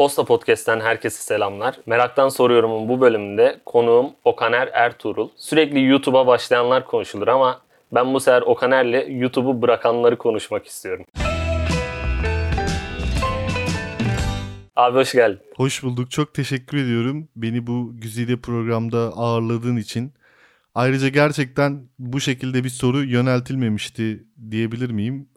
Posta Podcast'ten herkese selamlar. Meraktan Soruyorum'un bu bölümünde konuğum Okaner Ertuğrul. Sürekli YouTube'a başlayanlar konuşulur ama ben bu sefer Okaner'le YouTube'u bırakanları konuşmak istiyorum. Abi hoş geldin. Hoş bulduk. Çok teşekkür ediyorum beni bu güzide programda ağırladığın için. Ayrıca gerçekten bu şekilde bir soru yöneltilmemişti diyebilir miyim?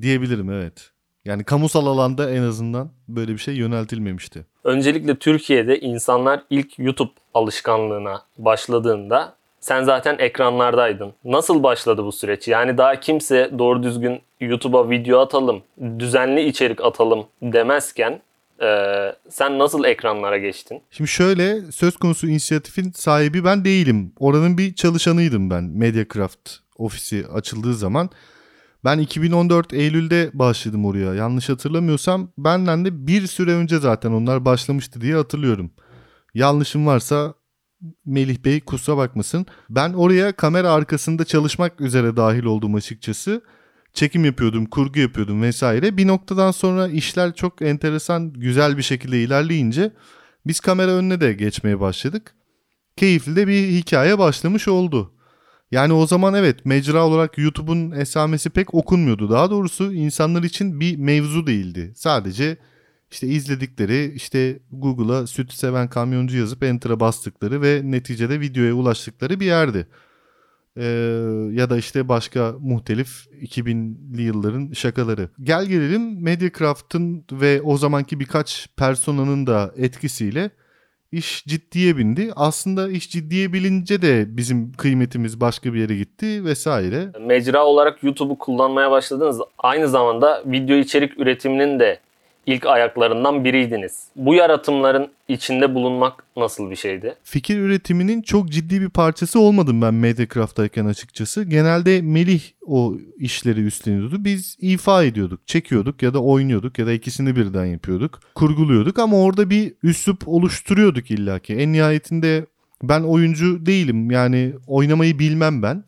Diyebilirim evet. Yani kamusal alanda en azından böyle bir şey yöneltilmemişti. Öncelikle Türkiye'de insanlar ilk YouTube alışkanlığına başladığında sen zaten ekranlardaydın. Nasıl başladı bu süreç? Yani daha kimse doğru düzgün YouTube'a video atalım, düzenli içerik atalım demezken ee, sen nasıl ekranlara geçtin? Şimdi şöyle söz konusu inisiyatifin sahibi ben değilim. Oranın bir çalışanıydım ben Mediacraft ofisi açıldığı zaman. Ben 2014 Eylül'de başladım oraya. Yanlış hatırlamıyorsam benden de bir süre önce zaten onlar başlamıştı diye hatırlıyorum. Yanlışım varsa Melih Bey kusura bakmasın. Ben oraya kamera arkasında çalışmak üzere dahil oldum açıkçası. Çekim yapıyordum, kurgu yapıyordum vesaire. Bir noktadan sonra işler çok enteresan, güzel bir şekilde ilerleyince biz kamera önüne de geçmeye başladık. Keyifli de bir hikaye başlamış oldu. Yani o zaman evet mecra olarak YouTube'un esamesi pek okunmuyordu. Daha doğrusu insanlar için bir mevzu değildi. Sadece işte izledikleri işte Google'a süt seven kamyoncu yazıp enter'a bastıkları ve neticede videoya ulaştıkları bir yerdi. Ee, ya da işte başka muhtelif 2000'li yılların şakaları. Gel gelelim Mediacraft'ın ve o zamanki birkaç personanın da etkisiyle iş ciddiye bindi. Aslında iş ciddiye bilince de bizim kıymetimiz başka bir yere gitti vesaire. Mecra olarak YouTube'u kullanmaya başladınız. Aynı zamanda video içerik üretiminin de ilk ayaklarından biriydiniz. Bu yaratımların içinde bulunmak nasıl bir şeydi? Fikir üretiminin çok ciddi bir parçası olmadım ben Mediacraft'tayken açıkçası. Genelde Melih o işleri üstleniyordu. Biz ifa ediyorduk, çekiyorduk ya da oynuyorduk ya da ikisini birden yapıyorduk. Kurguluyorduk ama orada bir üslup oluşturuyorduk illaki. En nihayetinde ben oyuncu değilim yani oynamayı bilmem ben.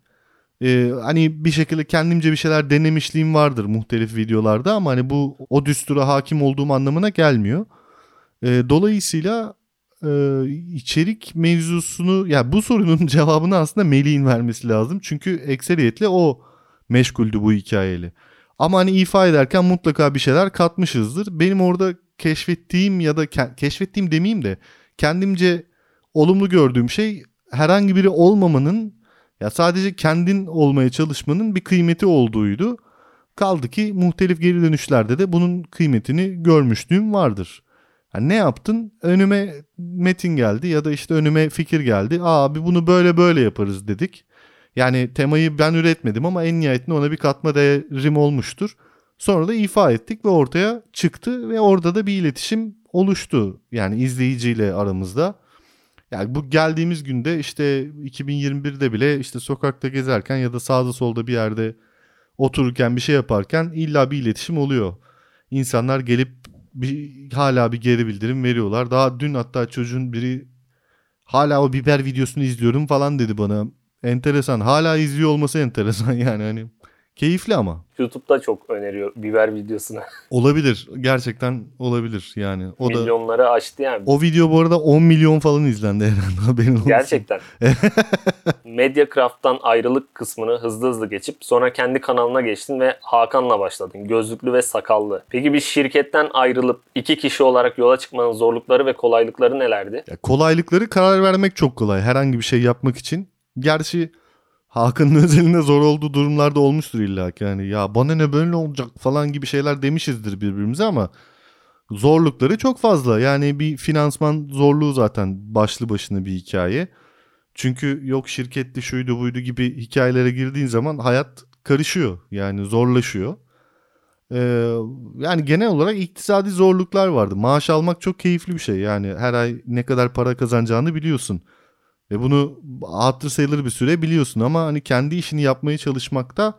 Ee, hani bir şekilde kendimce bir şeyler denemişliğim vardır muhtelif videolarda ama hani bu o düstura hakim olduğum anlamına gelmiyor. Ee, dolayısıyla e, içerik mevzusunu ya yani bu sorunun cevabını aslında Melih'in vermesi lazım. Çünkü ekseriyetle o meşguldü bu hikayeyle. Ama hani ifa ederken mutlaka bir şeyler katmışızdır. Benim orada keşfettiğim ya da ke- keşfettiğim demeyeyim de kendimce olumlu gördüğüm şey herhangi biri olmamanın ya sadece kendin olmaya çalışmanın bir kıymeti olduğuydu. Kaldı ki muhtelif geri dönüşlerde de bunun kıymetini görmüşlüğüm vardır. Yani ne yaptın? Önüme metin geldi ya da işte önüme fikir geldi. Abi bunu böyle böyle yaparız dedik. Yani temayı ben üretmedim ama en nihayetinde ona bir katma değerim olmuştur. Sonra da ifa ettik ve ortaya çıktı ve orada da bir iletişim oluştu. Yani izleyiciyle aramızda. Yani bu geldiğimiz günde işte 2021'de bile işte sokakta gezerken ya da sağda solda bir yerde otururken bir şey yaparken illa bir iletişim oluyor. İnsanlar gelip bir, hala bir geri bildirim veriyorlar. Daha dün hatta çocuğun biri hala o biber videosunu izliyorum falan dedi bana. Enteresan. Hala izliyor olması enteresan yani hani. Keyifli ama. YouTube'da çok öneriyor biber videosunu. olabilir. Gerçekten olabilir yani. O Milyonları da, aştı yani. O video bu arada 10 milyon falan izlendi herhalde. Benim Gerçekten. Mediacraft'tan ayrılık kısmını hızlı hızlı geçip sonra kendi kanalına geçtin ve Hakan'la başladın. Gözlüklü ve sakallı. Peki bir şirketten ayrılıp iki kişi olarak yola çıkmanın zorlukları ve kolaylıkları nelerdi? Ya kolaylıkları karar vermek çok kolay. Herhangi bir şey yapmak için. Gerçi Hakan'ın özelinde zor olduğu durumlarda olmuştur illa ki. Yani ya bana ne böyle olacak falan gibi şeyler demişizdir birbirimize ama zorlukları çok fazla. Yani bir finansman zorluğu zaten başlı başına bir hikaye. Çünkü yok şirketli şuydu buydu gibi hikayelere girdiğin zaman hayat karışıyor. Yani zorlaşıyor. Ee, yani genel olarak iktisadi zorluklar vardı. Maaş almak çok keyifli bir şey. Yani her ay ne kadar para kazanacağını biliyorsun. Ve bunu hatır sayılır bir süre biliyorsun ama hani kendi işini yapmaya çalışmakta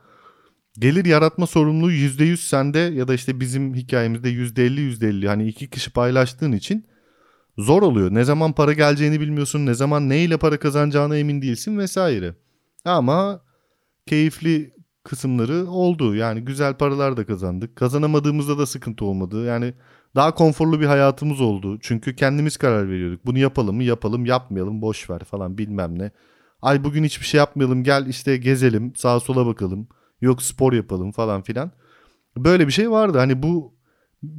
gelir yaratma sorumluluğu %100 sende ya da işte bizim hikayemizde %50 %50 hani iki kişi paylaştığın için zor oluyor. Ne zaman para geleceğini bilmiyorsun, ne zaman neyle para kazanacağına emin değilsin vesaire. Ama keyifli kısımları oldu. Yani güzel paralar da kazandık. Kazanamadığımızda da sıkıntı olmadı. Yani Daha konforlu bir hayatımız oldu. Çünkü kendimiz karar veriyorduk. Bunu yapalım mı yapalım yapmayalım boş ver falan bilmem ne. Ay bugün hiçbir şey yapmayalım gel işte gezelim sağa sola bakalım. Yok spor yapalım falan filan. Böyle bir şey vardı. Hani bu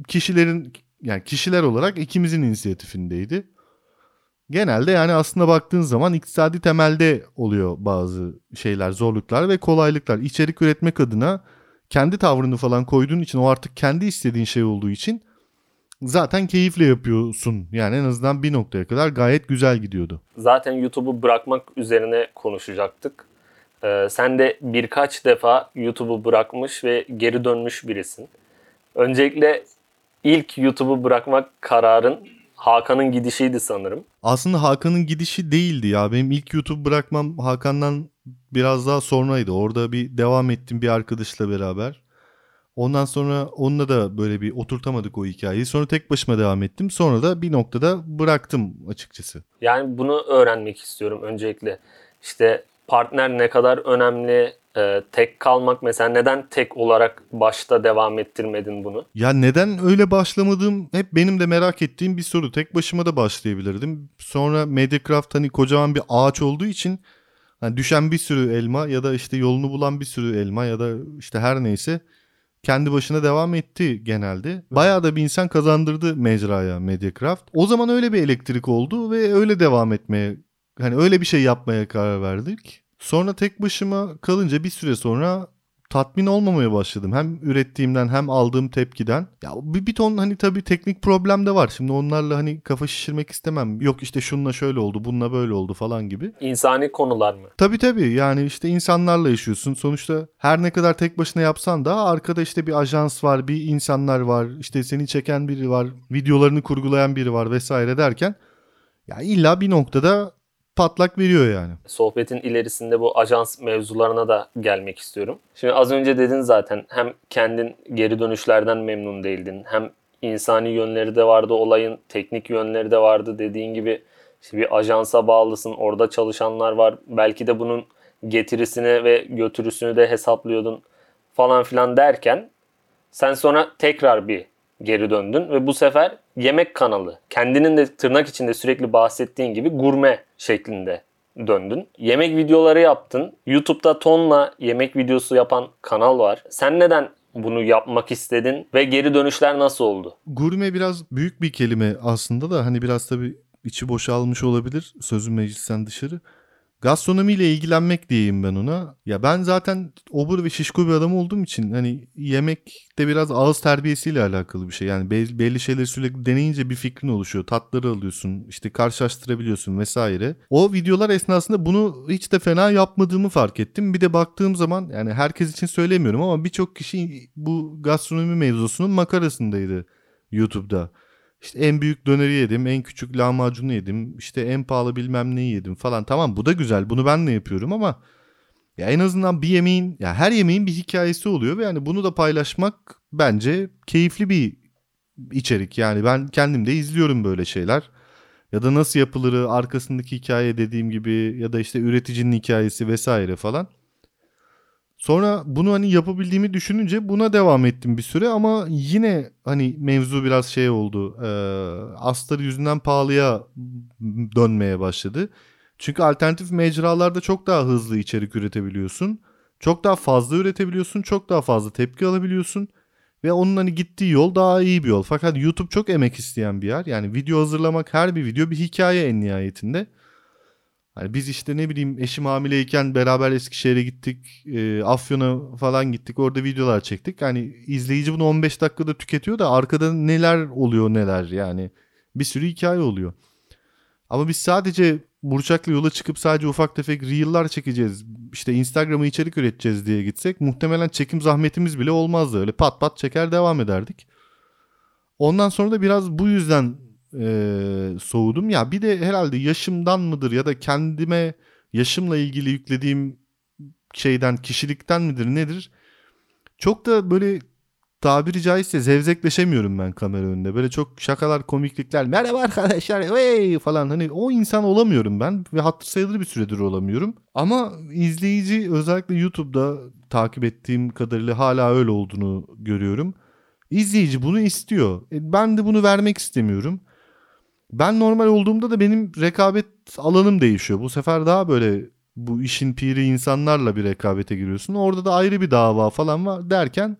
kişilerin yani kişiler olarak ikimizin inisiyatifindeydi. Genelde yani aslında baktığın zaman iktisadi temelde oluyor bazı şeyler, zorluklar ve kolaylıklar. İçerik üretmek adına kendi tavrını falan koyduğun için o artık kendi istediğin şey olduğu için zaten keyifle yapıyorsun. Yani en azından bir noktaya kadar gayet güzel gidiyordu. Zaten YouTube'u bırakmak üzerine konuşacaktık. Ee, sen de birkaç defa YouTube'u bırakmış ve geri dönmüş birisin. Öncelikle ilk YouTube'u bırakmak kararın Hakan'ın gidişiydi sanırım. Aslında Hakan'ın gidişi değildi ya. Benim ilk YouTube bırakmam Hakan'dan biraz daha sonraydı. Orada bir devam ettim bir arkadaşla beraber. Ondan sonra onunla da böyle bir oturtamadık o hikayeyi. Sonra tek başıma devam ettim. Sonra da bir noktada bıraktım açıkçası. Yani bunu öğrenmek istiyorum öncelikle. İşte partner ne kadar önemli, e, tek kalmak mesela neden tek olarak başta devam ettirmedin bunu? Ya neden öyle başlamadığım hep benim de merak ettiğim bir soru. Tek başıma da başlayabilirdim. Sonra Mediacraft hani kocaman bir ağaç olduğu için hani düşen bir sürü elma ya da işte yolunu bulan bir sürü elma ya da işte her neyse kendi başına devam etti genelde. Bayağı da bir insan kazandırdı mecraya Mediacraft. O zaman öyle bir elektrik oldu ve öyle devam etmeye hani öyle bir şey yapmaya karar verdik. Sonra tek başıma kalınca bir süre sonra tatmin olmamaya başladım. Hem ürettiğimden hem aldığım tepkiden. Ya bir, bir ton hani tabii teknik problem de var. Şimdi onlarla hani kafa şişirmek istemem. Yok işte şununla şöyle oldu, bununla böyle oldu falan gibi. İnsani konular mı? Tabii tabii yani işte insanlarla yaşıyorsun. Sonuçta her ne kadar tek başına yapsan da arkada işte bir ajans var, bir insanlar var. işte seni çeken biri var, videolarını kurgulayan biri var vesaire derken ya illa bir noktada patlak veriyor yani. Sohbetin ilerisinde bu ajans mevzularına da gelmek istiyorum. Şimdi az önce dedin zaten hem kendin geri dönüşlerden memnun değildin hem insani yönleri de vardı olayın, teknik yönleri de vardı dediğin gibi işte bir ajansa bağlısın, orada çalışanlar var. Belki de bunun getirisini ve götürüsünü de hesaplıyordun falan filan derken sen sonra tekrar bir geri döndün ve bu sefer yemek kanalı. Kendinin de tırnak içinde sürekli bahsettiğin gibi gurme şeklinde döndün. Yemek videoları yaptın. YouTube'da tonla yemek videosu yapan kanal var. Sen neden bunu yapmak istedin ve geri dönüşler nasıl oldu? Gurme biraz büyük bir kelime aslında da hani biraz tabii içi boşalmış olabilir sözün meclisten dışarı. Gastronomiyle ilgilenmek diyeyim ben ona. Ya ben zaten obur ve şişko bir adam olduğum için hani yemek de biraz ağız terbiyesiyle alakalı bir şey. Yani belli şeyleri sürekli deneyince bir fikrin oluşuyor. Tatları alıyorsun, işte karşılaştırabiliyorsun vesaire. O videolar esnasında bunu hiç de fena yapmadığımı fark ettim. Bir de baktığım zaman yani herkes için söylemiyorum ama birçok kişi bu gastronomi mevzusunun makarasındaydı YouTube'da. İşte en büyük döneri yedim, en küçük lahmacunu yedim, işte en pahalı bilmem neyi yedim falan. Tamam bu da güzel. Bunu ben de yapıyorum ama ya en azından bir yemeğin ya her yemeğin bir hikayesi oluyor ve yani bunu da paylaşmak bence keyifli bir içerik. Yani ben kendim de izliyorum böyle şeyler. Ya da nasıl yapılırı, arkasındaki hikaye dediğim gibi ya da işte üreticinin hikayesi vesaire falan. Sonra bunu hani yapabildiğimi düşününce buna devam ettim bir süre ama yine hani mevzu biraz şey oldu. E, astarı yüzünden pahalıya dönmeye başladı. Çünkü alternatif mecralarda çok daha hızlı içerik üretebiliyorsun. Çok daha fazla üretebiliyorsun. Çok daha fazla tepki alabiliyorsun. Ve onun hani gittiği yol daha iyi bir yol. Fakat YouTube çok emek isteyen bir yer. Yani video hazırlamak her bir video bir hikaye en nihayetinde. Hani biz işte ne bileyim eşim hamileyken beraber Eskişehir'e gittik. E, Afyon'a falan gittik. Orada videolar çektik. Hani izleyici bunu 15 dakikada tüketiyor da arkada neler oluyor neler yani. Bir sürü hikaye oluyor. Ama biz sadece Burçak'la yola çıkıp sadece ufak tefek reel'lar çekeceğiz. İşte Instagram'a içerik üreteceğiz diye gitsek muhtemelen çekim zahmetimiz bile olmazdı. Öyle pat pat çeker devam ederdik. Ondan sonra da biraz bu yüzden e, soğudum. Ya bir de herhalde yaşımdan mıdır ya da kendime yaşımla ilgili yüklediğim şeyden, kişilikten midir nedir? Çok da böyle tabiri caizse zevzekleşemiyorum ben kamera önünde. Böyle çok şakalar, komiklikler, merhaba arkadaşlar hey falan hani o insan olamıyorum ben ve hatır sayılır bir süredir olamıyorum. Ama izleyici özellikle YouTube'da takip ettiğim kadarıyla hala öyle olduğunu görüyorum. İzleyici bunu istiyor. E, ben de bunu vermek istemiyorum. Ben normal olduğumda da benim rekabet alanım değişiyor. Bu sefer daha böyle bu işin piri insanlarla bir rekabete giriyorsun. Orada da ayrı bir dava falan var derken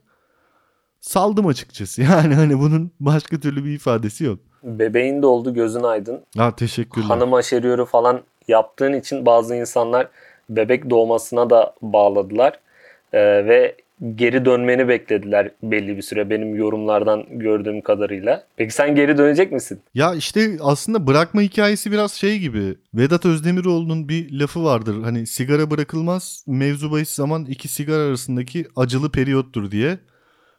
saldım açıkçası. Yani hani bunun başka türlü bir ifadesi yok. Bebeğin de oldu gözün aydın. Ha teşekkürler. Hanım aşeriyoru falan yaptığın için bazı insanlar bebek doğmasına da bağladılar. Ee, ve geri dönmeni beklediler belli bir süre benim yorumlardan gördüğüm kadarıyla. Peki sen geri dönecek misin? Ya işte aslında bırakma hikayesi biraz şey gibi. Vedat Özdemiroğlu'nun bir lafı vardır. Hani sigara bırakılmaz mevzu bahis zaman iki sigara arasındaki acılı periyottur diye.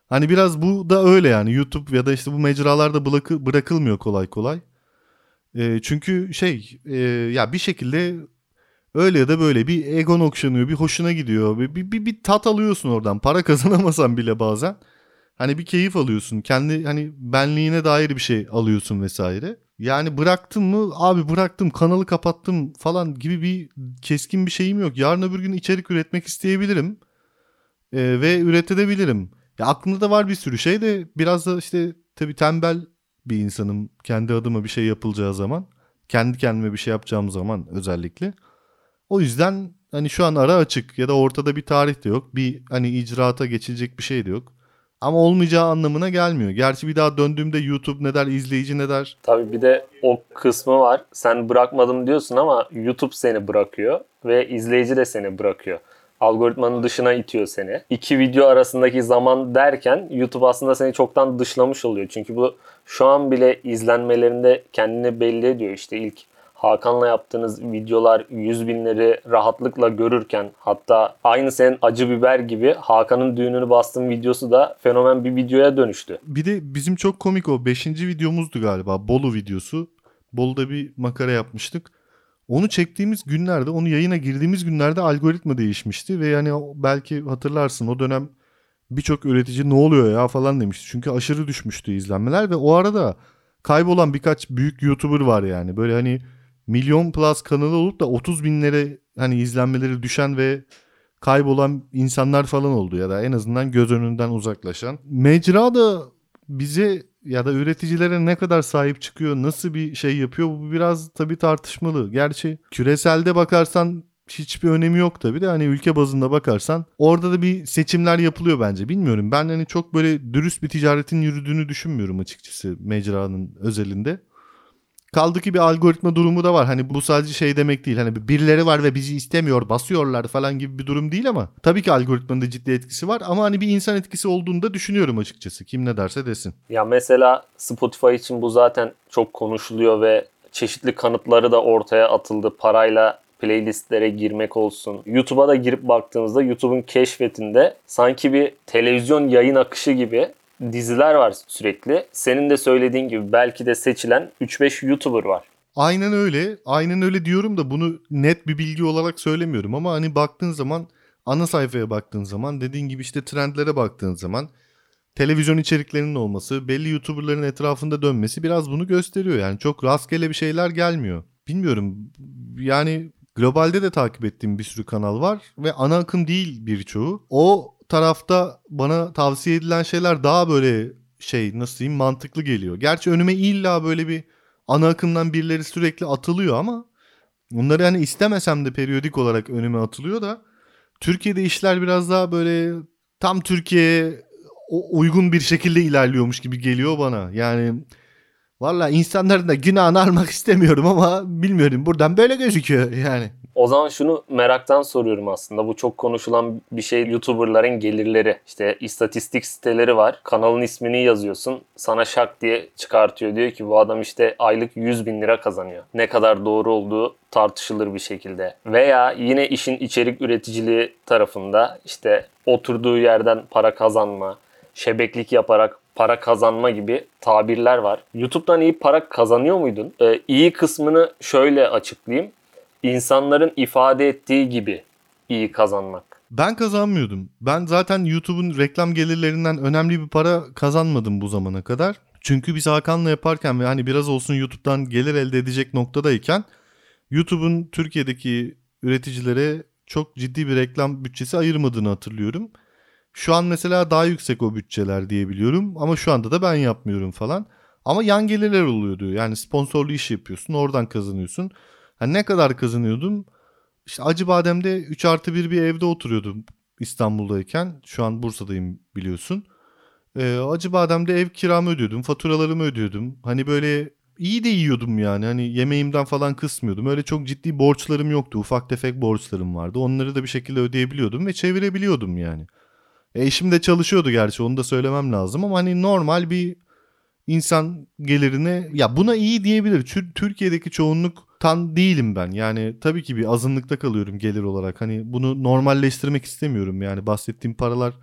Hani biraz bu da öyle yani YouTube ya da işte bu mecralarda bırakı, bırakılmıyor kolay kolay. E, çünkü şey e, ya bir şekilde öyle ya da böyle bir egon okşanıyor bir hoşuna gidiyor bir, bir, bir, bir tat alıyorsun oradan para kazanamasan bile bazen. Hani bir keyif alıyorsun kendi hani benliğine dair bir şey alıyorsun vesaire. Yani bıraktım mı abi bıraktım kanalı kapattım falan gibi bir keskin bir şeyim yok. Yarın öbür gün içerik üretmek isteyebilirim e, ve üretebilirim. Ya aklımda da var bir sürü şey de biraz da işte tabii tembel bir insanım kendi adıma bir şey yapılacağı zaman. Kendi kendime bir şey yapacağım zaman özellikle. O yüzden hani şu an ara açık ya da ortada bir tarih de yok. Bir hani icraata geçilecek bir şey de yok. Ama olmayacağı anlamına gelmiyor. Gerçi bir daha döndüğümde YouTube ne der, izleyici ne der? Tabii bir de o kısmı var. Sen bırakmadım diyorsun ama YouTube seni bırakıyor ve izleyici de seni bırakıyor algoritmanın dışına itiyor seni. İki video arasındaki zaman derken YouTube aslında seni çoktan dışlamış oluyor. Çünkü bu şu an bile izlenmelerinde kendini belli ediyor. İşte ilk Hakan'la yaptığınız videolar 100 binleri rahatlıkla görürken hatta aynı senin acı biber gibi Hakan'ın düğününü bastığın videosu da fenomen bir videoya dönüştü. Bir de bizim çok komik o 5. videomuzdu galiba Bolu videosu. Bolu'da bir makara yapmıştık. Onu çektiğimiz günlerde, onu yayına girdiğimiz günlerde algoritma değişmişti ve yani belki hatırlarsın o dönem birçok üretici ne oluyor ya falan demişti. Çünkü aşırı düşmüştü izlenmeler ve o arada kaybolan birkaç büyük YouTuber var yani. Böyle hani milyon plus kanalı olup da 30 binlere hani izlenmeleri düşen ve kaybolan insanlar falan oldu ya da en azından göz önünden uzaklaşan. Mecra da bize ya da üreticilere ne kadar sahip çıkıyor, nasıl bir şey yapıyor bu biraz tabii tartışmalı. Gerçi küreselde bakarsan hiçbir önemi yok tabii de hani ülke bazında bakarsan orada da bir seçimler yapılıyor bence. Bilmiyorum ben hani çok böyle dürüst bir ticaretin yürüdüğünü düşünmüyorum açıkçası mecranın özelinde. Kaldı ki bir algoritma durumu da var. Hani bu sadece şey demek değil. Hani birileri var ve bizi istemiyor, basıyorlar falan gibi bir durum değil ama tabii ki algoritmanın da ciddi etkisi var ama hani bir insan etkisi olduğunu da düşünüyorum açıkçası. Kim ne derse desin. Ya mesela Spotify için bu zaten çok konuşuluyor ve çeşitli kanıtları da ortaya atıldı. Parayla playlistlere girmek olsun. YouTube'a da girip baktığımızda YouTube'un keşfetinde sanki bir televizyon yayın akışı gibi diziler var sürekli. Senin de söylediğin gibi belki de seçilen 3-5 YouTuber var. Aynen öyle. Aynen öyle diyorum da bunu net bir bilgi olarak söylemiyorum ama hani baktığın zaman ana sayfaya baktığın zaman dediğin gibi işte trendlere baktığın zaman televizyon içeriklerinin olması, belli YouTuber'ların etrafında dönmesi biraz bunu gösteriyor. Yani çok rastgele bir şeyler gelmiyor. Bilmiyorum. Yani globalde de takip ettiğim bir sürü kanal var ve ana akım değil birçoğu. O tarafta bana tavsiye edilen şeyler daha böyle şey nasıl diyeyim mantıklı geliyor. Gerçi önüme illa böyle bir ana akımdan birileri sürekli atılıyor ama bunları hani istemesem de periyodik olarak önüme atılıyor da Türkiye'de işler biraz daha böyle tam Türkiye'ye uygun bir şekilde ilerliyormuş gibi geliyor bana. Yani valla insanların da günahını almak istemiyorum ama bilmiyorum buradan böyle gözüküyor yani. O zaman şunu meraktan soruyorum aslında. Bu çok konuşulan bir şey YouTuber'ların gelirleri. İşte istatistik siteleri var. Kanalın ismini yazıyorsun. Sana şak diye çıkartıyor. Diyor ki bu adam işte aylık 100 bin lira kazanıyor. Ne kadar doğru olduğu tartışılır bir şekilde. Veya yine işin içerik üreticiliği tarafında işte oturduğu yerden para kazanma, şebeklik yaparak para kazanma gibi tabirler var. YouTube'dan iyi para kazanıyor muydun? Ee, iyi kısmını şöyle açıklayayım insanların ifade ettiği gibi iyi kazanmak. Ben kazanmıyordum. Ben zaten YouTube'un reklam gelirlerinden önemli bir para kazanmadım bu zamana kadar. Çünkü biz Hakan'la yaparken ve hani biraz olsun YouTube'dan gelir elde edecek noktadayken YouTube'un Türkiye'deki üreticilere çok ciddi bir reklam bütçesi ayırmadığını hatırlıyorum. Şu an mesela daha yüksek o bütçeler diyebiliyorum ama şu anda da ben yapmıyorum falan. Ama yan gelirler oluyordu. Yani sponsorlu iş yapıyorsun oradan kazanıyorsun. Yani ne kadar kazanıyordum? İşte Acıbadem'de 3 artı 1 bir evde oturuyordum İstanbul'dayken. Şu an Bursa'dayım biliyorsun. Ee, Acıbadem'de ev kiramı ödüyordum. Faturalarımı ödüyordum. Hani böyle iyi de yiyordum yani. Hani yemeğimden falan kısmıyordum. Öyle çok ciddi borçlarım yoktu. Ufak tefek borçlarım vardı. Onları da bir şekilde ödeyebiliyordum ve çevirebiliyordum yani. E, eşim de çalışıyordu gerçi onu da söylemem lazım ama hani normal bir insan gelirine ya buna iyi diyebilir. Tür- Türkiye'deki çoğunluktan değilim ben. Yani tabii ki bir azınlıkta kalıyorum gelir olarak. Hani bunu normalleştirmek istemiyorum yani bahsettiğim paralar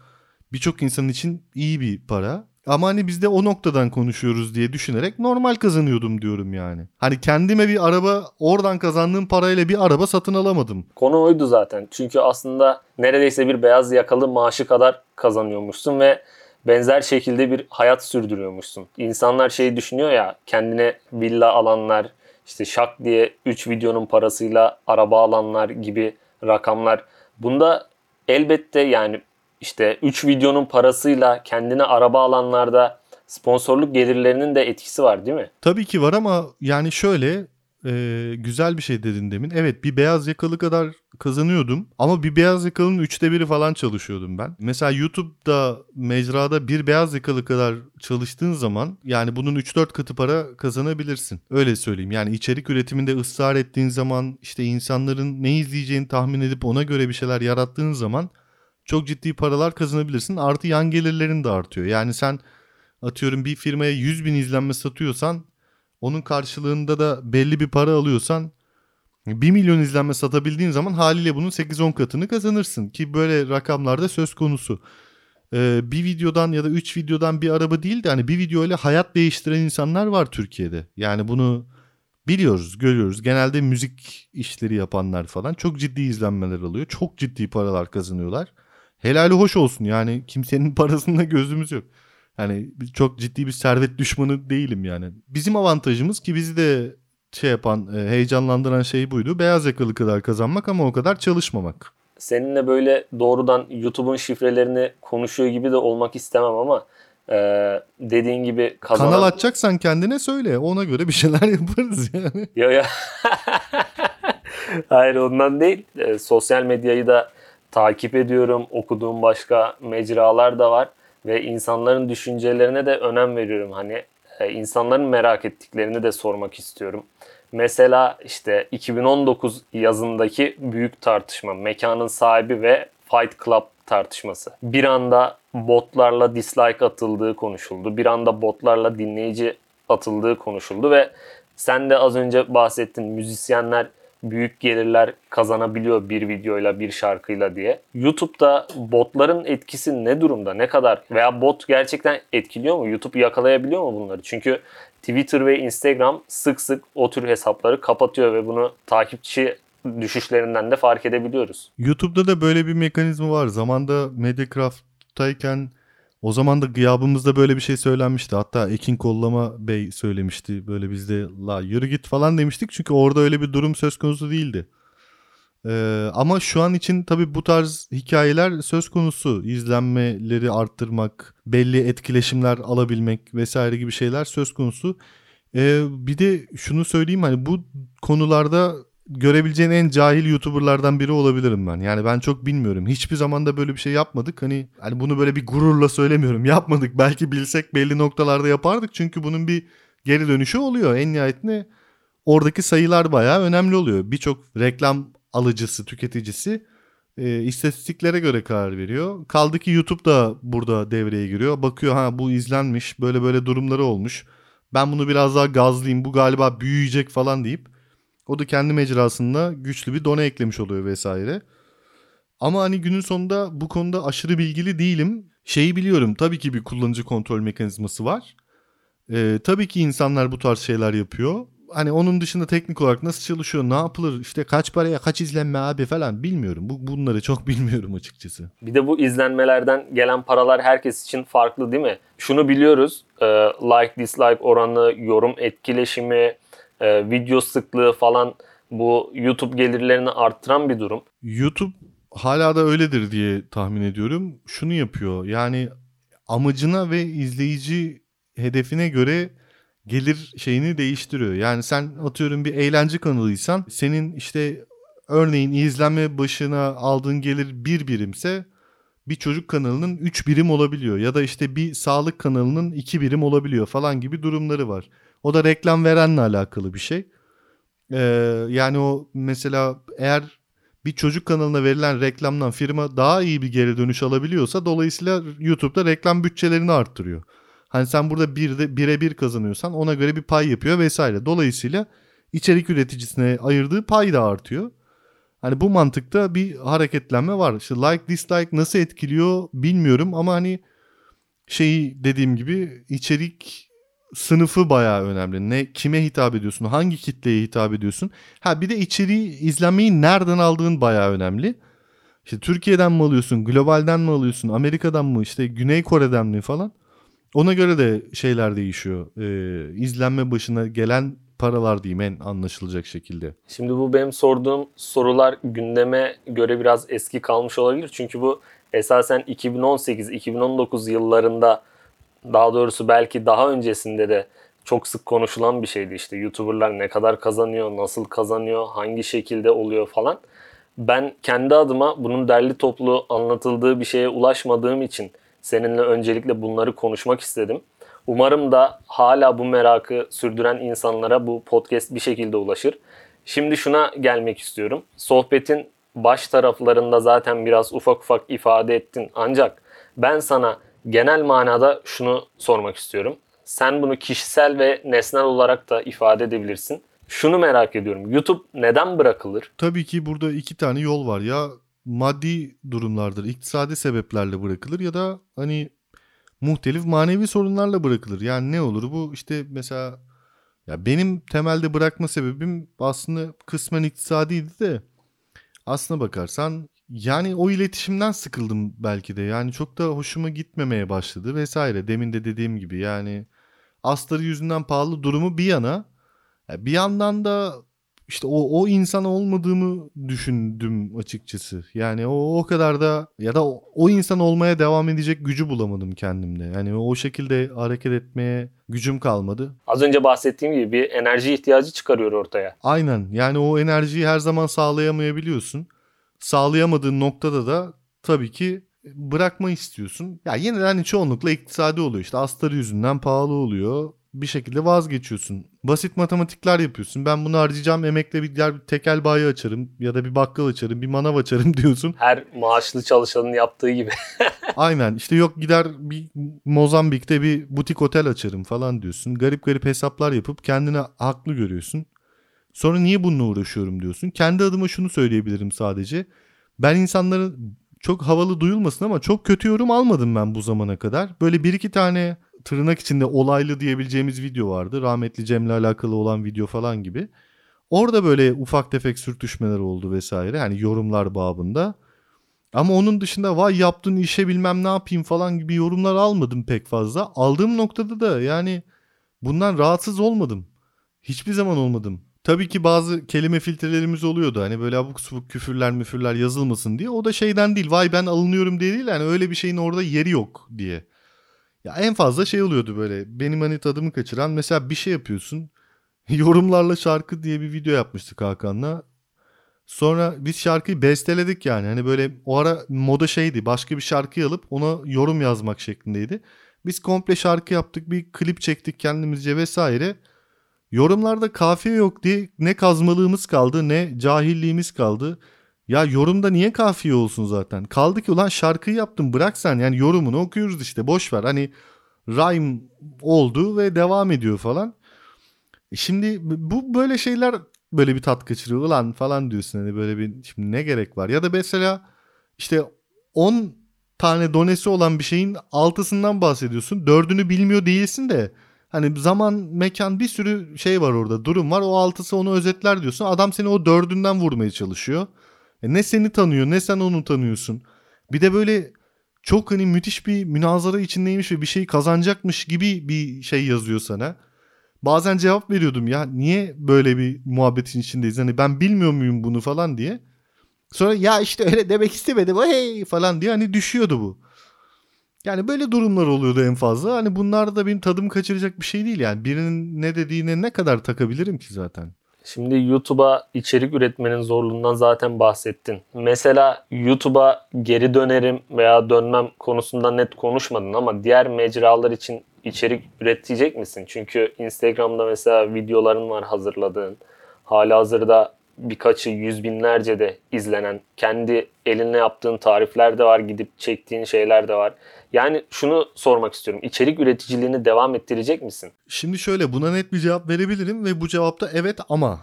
birçok insan için iyi bir para. Ama hani biz de o noktadan konuşuyoruz diye düşünerek normal kazanıyordum diyorum yani. Hani kendime bir araba oradan kazandığım parayla bir araba satın alamadım. Konu oydu zaten. Çünkü aslında neredeyse bir beyaz yakalı maaşı kadar kazanıyormuşsun ve benzer şekilde bir hayat sürdürüyormuşsun. İnsanlar şey düşünüyor ya kendine villa alanlar işte şak diye 3 videonun parasıyla araba alanlar gibi rakamlar. Bunda elbette yani işte 3 videonun parasıyla kendine araba alanlarda sponsorluk gelirlerinin de etkisi var değil mi? Tabii ki var ama yani şöyle e, güzel bir şey dedin demin. Evet bir beyaz yakalı kadar kazanıyordum ama bir beyaz yakalının üçte biri falan çalışıyordum ben. Mesela YouTube'da mecrada bir beyaz yakalı kadar çalıştığın zaman yani bunun 3-4 katı para kazanabilirsin. Öyle söyleyeyim. Yani içerik üretiminde ısrar ettiğin zaman işte insanların ne izleyeceğini tahmin edip ona göre bir şeyler yarattığın zaman çok ciddi paralar kazanabilirsin. Artı yan gelirlerin de artıyor. Yani sen atıyorum bir firmaya 100 bin izlenme satıyorsan onun karşılığında da belli bir para alıyorsan 1 milyon izlenme satabildiğin zaman haliyle bunun 8-10 katını kazanırsın. Ki böyle rakamlarda söz konusu. Ee, bir videodan ya da 3 videodan bir araba değil de hani bir video ile hayat değiştiren insanlar var Türkiye'de. Yani bunu biliyoruz, görüyoruz. Genelde müzik işleri yapanlar falan çok ciddi izlenmeler alıyor. Çok ciddi paralar kazanıyorlar. Helali hoş olsun yani kimsenin parasında gözümüz yok. Yani çok ciddi bir servet düşmanı değilim yani. Bizim avantajımız ki bizi de şey yapan, e, heyecanlandıran şey buydu. Beyaz yakalı kadar kazanmak ama o kadar çalışmamak. Seninle böyle doğrudan YouTube'un şifrelerini konuşuyor gibi de olmak istemem ama e, dediğin gibi kazanan... Kanal açacaksan kendine söyle. Ona göre bir şeyler yaparız yani. Yo ya. Hayır ondan değil. E, sosyal medyayı da takip ediyorum. Okuduğum başka mecralar da var ve insanların düşüncelerine de önem veriyorum. Hani e, insanların merak ettiklerini de sormak istiyorum. Mesela işte 2019 yazındaki büyük tartışma, mekanın sahibi ve Fight Club tartışması. Bir anda botlarla dislike atıldığı konuşuldu. Bir anda botlarla dinleyici atıldığı konuşuldu ve sen de az önce bahsettin müzisyenler büyük gelirler kazanabiliyor bir videoyla bir şarkıyla diye. YouTube'da botların etkisi ne durumda? Ne kadar? Veya bot gerçekten etkiliyor mu? YouTube yakalayabiliyor mu bunları? Çünkü Twitter ve Instagram sık sık o tür hesapları kapatıyor ve bunu takipçi düşüşlerinden de fark edebiliyoruz. YouTube'da da böyle bir mekanizma var. Zamanda Mediacraft'tayken o zaman da gıyabımızda böyle bir şey söylenmişti. Hatta Ekin Kollama Bey söylemişti. Böyle biz de la yürü git falan demiştik. Çünkü orada öyle bir durum söz konusu değildi. Ee, ama şu an için tabii bu tarz hikayeler söz konusu. İzlenmeleri arttırmak, belli etkileşimler alabilmek vesaire gibi şeyler söz konusu. Ee, bir de şunu söyleyeyim hani bu konularda görebileceğin en cahil YouTuber'lardan biri olabilirim ben. Yani ben çok bilmiyorum. Hiçbir zaman da böyle bir şey yapmadık. Hani hani bunu böyle bir gururla söylemiyorum. Yapmadık. Belki bilsek belli noktalarda yapardık. Çünkü bunun bir geri dönüşü oluyor. En nihayetinde oradaki sayılar bayağı önemli oluyor. Birçok reklam alıcısı, tüketicisi e, istatistiklere göre karar veriyor. Kaldı ki YouTube da burada devreye giriyor. Bakıyor ha bu izlenmiş, böyle böyle durumları olmuş. Ben bunu biraz daha gazlayayım, bu galiba büyüyecek falan deyip o da kendi mecrasında güçlü bir done eklemiş oluyor vesaire. Ama hani günün sonunda bu konuda aşırı bilgili değilim. Şeyi biliyorum tabii ki bir kullanıcı kontrol mekanizması var. Ee, tabii ki insanlar bu tarz şeyler yapıyor. Hani onun dışında teknik olarak nasıl çalışıyor, ne yapılır, işte kaç paraya kaç izlenme abi falan bilmiyorum. Bu bunları çok bilmiyorum açıkçası. Bir de bu izlenmelerden gelen paralar herkes için farklı değil mi? Şunu biliyoruz. E, like dislike oranı, yorum etkileşimi, e, video sıklığı falan bu YouTube gelirlerini arttıran bir durum. YouTube hala da öyledir diye tahmin ediyorum. Şunu yapıyor. Yani amacına ve izleyici hedefine göre gelir şeyini değiştiriyor. Yani sen atıyorum bir eğlence kanalıysan senin işte örneğin izlenme başına aldığın gelir bir birimse bir çocuk kanalının 3 birim olabiliyor ya da işte bir sağlık kanalının 2 birim olabiliyor falan gibi durumları var. O da reklam verenle alakalı bir şey. Ee, yani o mesela eğer bir çocuk kanalına verilen reklamdan firma daha iyi bir geri dönüş alabiliyorsa dolayısıyla YouTube'da reklam bütçelerini arttırıyor. Hani sen burada bir de bire bir kazanıyorsan ona göre bir pay yapıyor vesaire. Dolayısıyla içerik üreticisine ayırdığı pay da artıyor. Hani bu mantıkta bir hareketlenme var. İşte like dislike nasıl etkiliyor bilmiyorum ama hani şeyi dediğim gibi içerik sınıfı bayağı önemli. Ne kime hitap ediyorsun? Hangi kitleye hitap ediyorsun? Ha bir de içeriği izlenmeyi nereden aldığın bayağı önemli. İşte Türkiye'den mi alıyorsun? Globalden mi alıyorsun? Amerika'dan mı? İşte Güney Kore'den mi falan? Ona göre de şeyler değişiyor. Ee, izlenme başına gelen paralar diyeyim en anlaşılacak şekilde. Şimdi bu benim sorduğum sorular gündeme göre biraz eski kalmış olabilir. Çünkü bu esasen 2018-2019 yıllarında daha doğrusu belki daha öncesinde de çok sık konuşulan bir şeydi işte YouTuber'lar ne kadar kazanıyor, nasıl kazanıyor, hangi şekilde oluyor falan. Ben kendi adıma bunun derli toplu anlatıldığı bir şeye ulaşmadığım için seninle öncelikle bunları konuşmak istedim. Umarım da hala bu merakı sürdüren insanlara bu podcast bir şekilde ulaşır. Şimdi şuna gelmek istiyorum. Sohbetin baş taraflarında zaten biraz ufak ufak ifade ettin. Ancak ben sana genel manada şunu sormak istiyorum. Sen bunu kişisel ve nesnel olarak da ifade edebilirsin. Şunu merak ediyorum. YouTube neden bırakılır? Tabii ki burada iki tane yol var. Ya maddi durumlardır, iktisadi sebeplerle bırakılır ya da hani muhtelif manevi sorunlarla bırakılır. Yani ne olur bu işte mesela ya benim temelde bırakma sebebim aslında kısmen iktisadiydi de aslına bakarsan yani o iletişimden sıkıldım belki de. Yani çok da hoşuma gitmemeye başladı vesaire. Demin de dediğim gibi yani astarı yüzünden pahalı durumu bir yana bir yandan da işte o, o insan olmadığımı düşündüm açıkçası. Yani o, o kadar da ya da o, o insan olmaya devam edecek gücü bulamadım kendimde. Yani o şekilde hareket etmeye gücüm kalmadı. Az önce bahsettiğim gibi bir enerji ihtiyacı çıkarıyor ortaya. Aynen yani o enerjiyi her zaman sağlayamayabiliyorsun. Sağlayamadığın noktada da tabii ki bırakma istiyorsun. Ya yine de hani çoğunlukla iktisadi oluyor. İşte astarı yüzünden pahalı oluyor bir şekilde vazgeçiyorsun. Basit matematikler yapıyorsun. Ben bunu harcayacağım emekle bir yer tekel bayi açarım ya da bir bakkal açarım, bir manav açarım diyorsun. Her maaşlı çalışanın yaptığı gibi. Aynen işte yok gider bir Mozambik'te bir butik otel açarım falan diyorsun. Garip garip hesaplar yapıp kendine haklı görüyorsun. Sonra niye bununla uğraşıyorum diyorsun. Kendi adıma şunu söyleyebilirim sadece. Ben insanların çok havalı duyulmasın ama çok kötü yorum almadım ben bu zamana kadar. Böyle bir iki tane tırnak içinde olaylı diyebileceğimiz video vardı. Rahmetli Cem'le alakalı olan video falan gibi. Orada böyle ufak tefek sürtüşmeler oldu vesaire. Yani yorumlar babında. Ama onun dışında vay yaptığın işe bilmem ne yapayım falan gibi yorumlar almadım pek fazla. Aldığım noktada da yani bundan rahatsız olmadım. Hiçbir zaman olmadım. Tabii ki bazı kelime filtrelerimiz oluyordu. Hani böyle abuk subuk küfürler müfürler yazılmasın diye. O da şeyden değil. Vay ben alınıyorum diye değil. Yani öyle bir şeyin orada yeri yok diye. Ya en fazla şey oluyordu böyle. Benim hani tadımı kaçıran mesela bir şey yapıyorsun. Yorumlarla şarkı diye bir video yapmıştık Hakan'la. Sonra biz şarkıyı besteledik yani. Hani böyle o ara moda şeydi. Başka bir şarkı alıp ona yorum yazmak şeklindeydi. Biz komple şarkı yaptık. Bir klip çektik kendimizce vesaire. Yorumlarda kafiye yok diye ne kazmalığımız kaldı ne cahilliğimiz kaldı. Ya yorumda niye kafiye olsun zaten? Kaldı ki ulan şarkıyı yaptım bırak sen yani yorumunu okuyoruz işte boş ver. Hani rhyme oldu ve devam ediyor falan. E şimdi bu böyle şeyler böyle bir tat kaçırıyor ulan falan diyorsun hani böyle bir şimdi ne gerek var? Ya da mesela işte 10 tane donesi olan bir şeyin altısından bahsediyorsun. Dördünü bilmiyor değilsin de hani zaman mekan bir sürü şey var orada durum var o altısı onu özetler diyorsun. Adam seni o dördünden vurmaya çalışıyor. E ne seni tanıyor ne sen onu tanıyorsun. Bir de böyle çok hani müthiş bir münazara içindeymiş ve bir şey kazanacakmış gibi bir şey yazıyor sana. Bazen cevap veriyordum ya niye böyle bir muhabbetin içindeyiz hani ben bilmiyor muyum bunu falan diye. Sonra ya işte öyle demek istemedim hey falan diye hani düşüyordu bu. Yani böyle durumlar oluyordu en fazla. Hani bunlar da benim tadım kaçıracak bir şey değil yani. Birinin ne dediğine ne kadar takabilirim ki zaten. Şimdi YouTube'a içerik üretmenin zorluğundan zaten bahsettin. Mesela YouTube'a geri dönerim veya dönmem konusunda net konuşmadın ama diğer mecralar için içerik üretecek misin? Çünkü Instagram'da mesela videoların var hazırladığın. Hala hazırda birkaçı yüz binlerce de izlenen, kendi elinle yaptığın tarifler de var, gidip çektiğin şeyler de var. Yani şunu sormak istiyorum. İçerik üreticiliğini devam ettirecek misin? Şimdi şöyle buna net bir cevap verebilirim ve bu cevapta evet ama.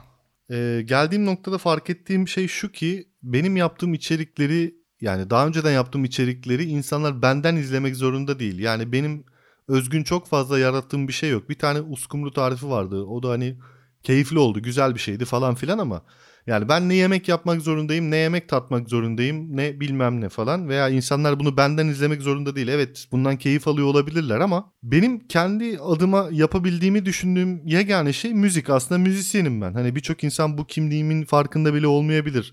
Ee, geldiğim noktada fark ettiğim şey şu ki benim yaptığım içerikleri yani daha önceden yaptığım içerikleri insanlar benden izlemek zorunda değil. Yani benim özgün çok fazla yarattığım bir şey yok. Bir tane uskumru tarifi vardı. O da hani keyifli oldu, güzel bir şeydi falan filan ama yani ben ne yemek yapmak zorundayım, ne yemek tatmak zorundayım, ne bilmem ne falan veya insanlar bunu benden izlemek zorunda değil. Evet bundan keyif alıyor olabilirler ama benim kendi adıma yapabildiğimi düşündüğüm yegane şey müzik. Aslında müzisyenim ben. Hani birçok insan bu kimliğimin farkında bile olmayabilir.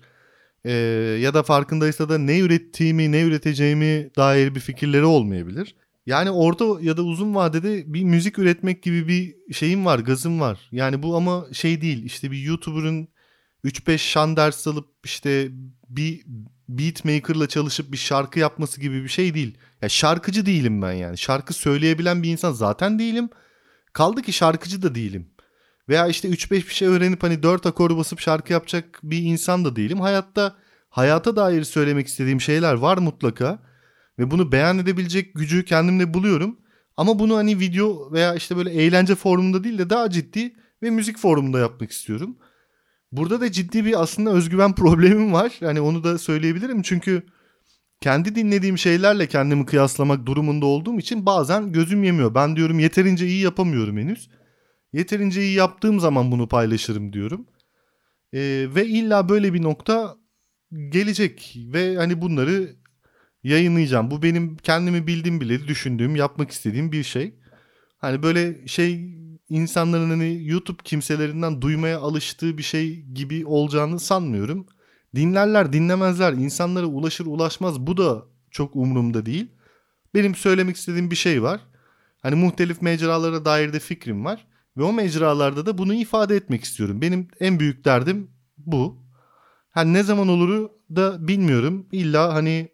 Ee, ya da farkındaysa da ne ürettiğimi, ne üreteceğimi dair bir fikirleri olmayabilir. Yani orta ya da uzun vadede bir müzik üretmek gibi bir şeyim var, gazım var. Yani bu ama şey değil. İşte bir YouTuber'ın 3-5 şan ders alıp işte bir beatmaker'la çalışıp bir şarkı yapması gibi bir şey değil. Ya şarkıcı değilim ben yani. Şarkı söyleyebilen bir insan zaten değilim. Kaldı ki şarkıcı da değilim. Veya işte 3-5 bir şey öğrenip hani 4 akor basıp şarkı yapacak bir insan da değilim. Hayatta hayata dair söylemek istediğim şeyler var mutlaka. Ve bunu beyan edebilecek gücü kendimde buluyorum. Ama bunu hani video veya işte böyle eğlence formunda değil de daha ciddi ve müzik formunda yapmak istiyorum. Burada da ciddi bir aslında özgüven problemim var. Yani onu da söyleyebilirim. Çünkü kendi dinlediğim şeylerle kendimi kıyaslamak durumunda olduğum için bazen gözüm yemiyor. Ben diyorum yeterince iyi yapamıyorum henüz. Yeterince iyi yaptığım zaman bunu paylaşırım diyorum. Ee, ve illa böyle bir nokta gelecek ve hani bunları yayınlayacağım. Bu benim kendimi bildiğim bile düşündüğüm, yapmak istediğim bir şey. Hani böyle şey insanların hani YouTube kimselerinden duymaya alıştığı bir şey gibi olacağını sanmıyorum. Dinlerler, dinlemezler, insanlara ulaşır, ulaşmaz bu da çok umurumda değil. Benim söylemek istediğim bir şey var. Hani muhtelif mecralara dair de fikrim var ve o mecralarda da bunu ifade etmek istiyorum. Benim en büyük derdim bu. Hani ne zaman oluru da bilmiyorum. İlla hani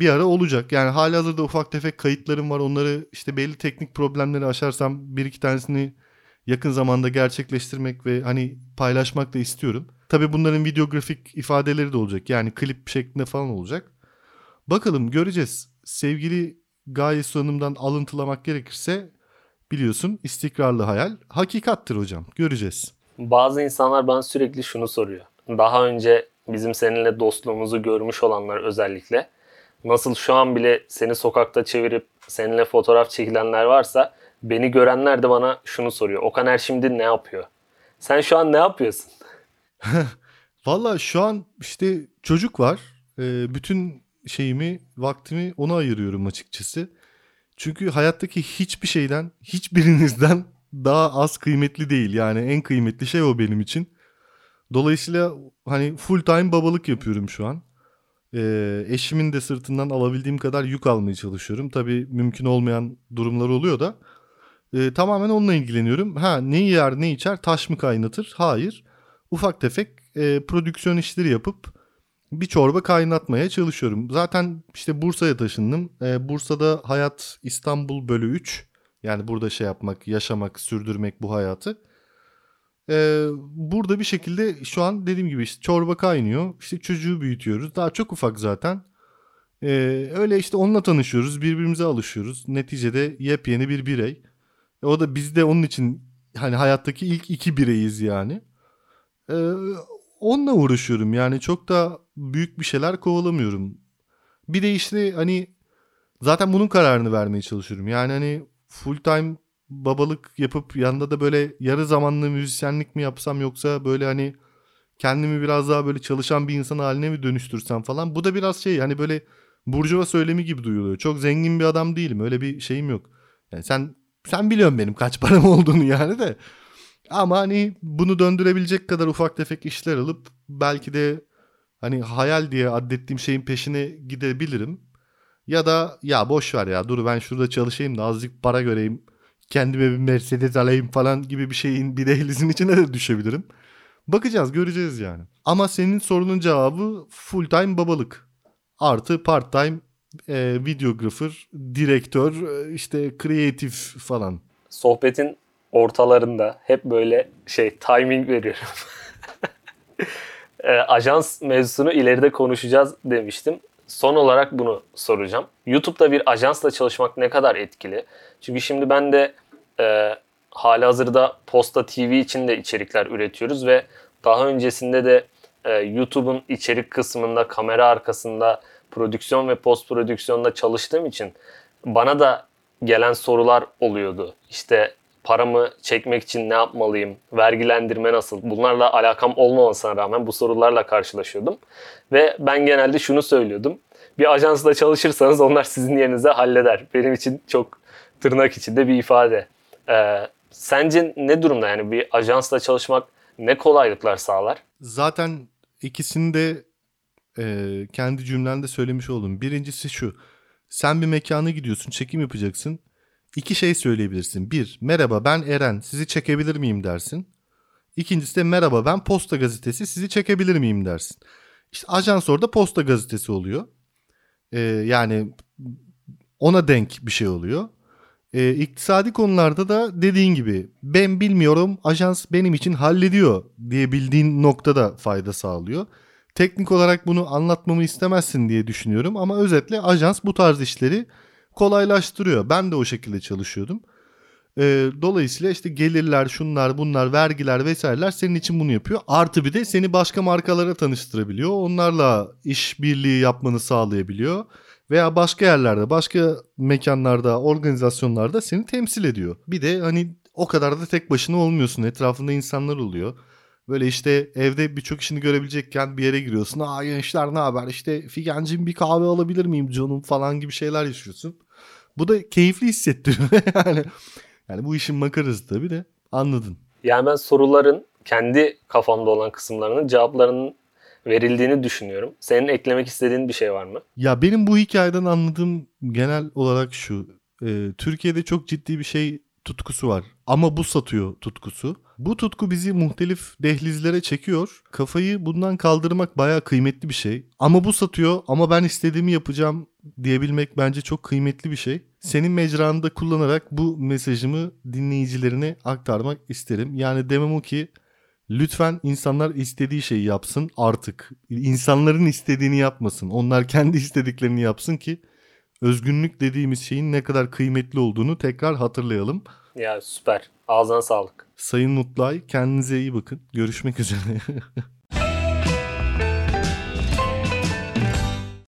bir ara olacak. Yani hali hazırda ufak tefek kayıtlarım var. Onları işte belli teknik problemleri aşarsam bir iki tanesini yakın zamanda gerçekleştirmek ve hani paylaşmak da istiyorum. Tabi bunların videografik ifadeleri de olacak. Yani klip şeklinde falan olacak. Bakalım göreceğiz. Sevgili Gaye Hanım'dan alıntılamak gerekirse biliyorsun istikrarlı hayal hakikattir hocam. Göreceğiz. Bazı insanlar bana sürekli şunu soruyor. Daha önce bizim seninle dostluğumuzu görmüş olanlar özellikle nasıl şu an bile seni sokakta çevirip seninle fotoğraf çekilenler varsa beni görenler de bana şunu soruyor. Okan Er şimdi ne yapıyor? Sen şu an ne yapıyorsun? Valla şu an işte çocuk var. Ee, bütün şeyimi, vaktimi ona ayırıyorum açıkçası. Çünkü hayattaki hiçbir şeyden, hiçbirinizden daha az kıymetli değil. Yani en kıymetli şey o benim için. Dolayısıyla hani full time babalık yapıyorum şu an. Ee, eşimin de sırtından alabildiğim kadar yük almaya çalışıyorum. Tabii mümkün olmayan durumlar oluyor da. Ee, tamamen onunla ilgileniyorum. Ha ne yer ne içer taş mı kaynatır? Hayır. Ufak tefek e, prodüksiyon işleri yapıp bir çorba kaynatmaya çalışıyorum. Zaten işte Bursa'ya taşındım. Ee, Bursa'da hayat İstanbul bölü 3. Yani burada şey yapmak, yaşamak, sürdürmek bu hayatı. Ee, burada bir şekilde şu an dediğim gibi işte çorba kaynıyor. İşte çocuğu büyütüyoruz. Daha çok ufak zaten. Ee, öyle işte onunla tanışıyoruz. Birbirimize alışıyoruz. Neticede yepyeni bir birey. O da biz de onun için hani hayattaki ilk iki bireyiz yani. Ee, onunla uğraşıyorum. Yani çok da büyük bir şeyler kovalamıyorum. Bir de işte hani zaten bunun kararını vermeye çalışıyorum. Yani hani full time babalık yapıp yanında da böyle yarı zamanlı müzisyenlik mi yapsam yoksa böyle hani kendimi biraz daha böyle çalışan bir insan haline mi dönüştürsem falan. Bu da biraz şey hani böyle burjuva söylemi gibi duyuluyor. Çok zengin bir adam değilim. Öyle bir şeyim yok. Yani sen sen biliyorsun benim kaç param olduğunu yani de. Ama hani bunu döndürebilecek kadar ufak tefek işler alıp belki de hani hayal diye addettiğim şeyin peşine gidebilirim. Ya da ya boş ver ya dur ben şurada çalışayım da azıcık para göreyim. Kendime bir Mercedes alayım falan gibi bir şeyin bir dehlizin içine de düşebilirim. Bakacağız göreceğiz yani. Ama senin sorunun cevabı full time babalık. Artı part time e, videographer, direktör, e, işte kreatif falan. Sohbetin ortalarında hep böyle şey timing veriyorum. e, ajans mevzusunu ileride konuşacağız demiştim. Son olarak bunu soracağım. YouTube'da bir ajansla çalışmak ne kadar etkili? Çünkü şimdi ben de e, hali hazırda Posta TV için de içerikler üretiyoruz ve daha öncesinde de e, YouTube'un içerik kısmında, kamera arkasında, prodüksiyon ve post prodüksiyonda çalıştığım için bana da gelen sorular oluyordu. İşte paramı çekmek için ne yapmalıyım? Vergilendirme nasıl? Bunlarla alakam olmamasına rağmen bu sorularla karşılaşıyordum. Ve ben genelde şunu söylüyordum. Bir ajansla çalışırsanız onlar sizin yerinize halleder. Benim için çok tırnak içinde bir ifade. Ee, sence ne durumda yani bir ajansla çalışmak ne kolaylıklar sağlar? Zaten ikisini de e, kendi cümlende söylemiş oldum. Birincisi şu. Sen bir mekana gidiyorsun, çekim yapacaksın. İki şey söyleyebilirsin. Bir, merhaba ben Eren, sizi çekebilir miyim dersin. İkincisi de merhaba ben Posta Gazetesi, sizi çekebilir miyim dersin. İşte ajans orada Posta Gazetesi oluyor. Ee, yani ona denk bir şey oluyor. Ee, iktisadi konularda da dediğin gibi ben bilmiyorum ajans benim için hallediyor diyebildiğin noktada fayda sağlıyor. Teknik olarak bunu anlatmamı istemezsin diye düşünüyorum ama özetle ajans bu tarz işleri kolaylaştırıyor. Ben de o şekilde çalışıyordum. Ee, dolayısıyla işte gelirler, şunlar, bunlar, vergiler vesaireler senin için bunu yapıyor. Artı bir de seni başka markalara tanıştırabiliyor. Onlarla işbirliği yapmanı sağlayabiliyor. Veya başka yerlerde, başka mekanlarda, organizasyonlarda seni temsil ediyor. Bir de hani o kadar da tek başına olmuyorsun. Etrafında insanlar oluyor. Böyle işte evde birçok işini görebilecekken bir yere giriyorsun. Aa gençler ne haber? İşte Figencim bir kahve alabilir miyim canım falan gibi şeyler yaşıyorsun. Bu da keyifli hissettiriyor yani. Yani bu işin makarası tabii de anladın. Yani ben soruların kendi kafamda olan kısımlarının cevaplarının verildiğini düşünüyorum. Senin eklemek istediğin bir şey var mı? Ya benim bu hikayeden anladığım genel olarak şu. E, Türkiye'de çok ciddi bir şey tutkusu var. Ama bu satıyor tutkusu. Bu tutku bizi muhtelif dehlizlere çekiyor. Kafayı bundan kaldırmak bayağı kıymetli bir şey. Ama bu satıyor ama ben istediğimi yapacağım diyebilmek bence çok kıymetli bir şey. Senin mecranda kullanarak bu mesajımı dinleyicilerine aktarmak isterim. Yani demem o ki lütfen insanlar istediği şeyi yapsın artık. İnsanların istediğini yapmasın. Onlar kendi istediklerini yapsın ki özgünlük dediğimiz şeyin ne kadar kıymetli olduğunu tekrar hatırlayalım. Ya süper. Ağzına sağlık. Sayın Mutlay kendinize iyi bakın. Görüşmek üzere.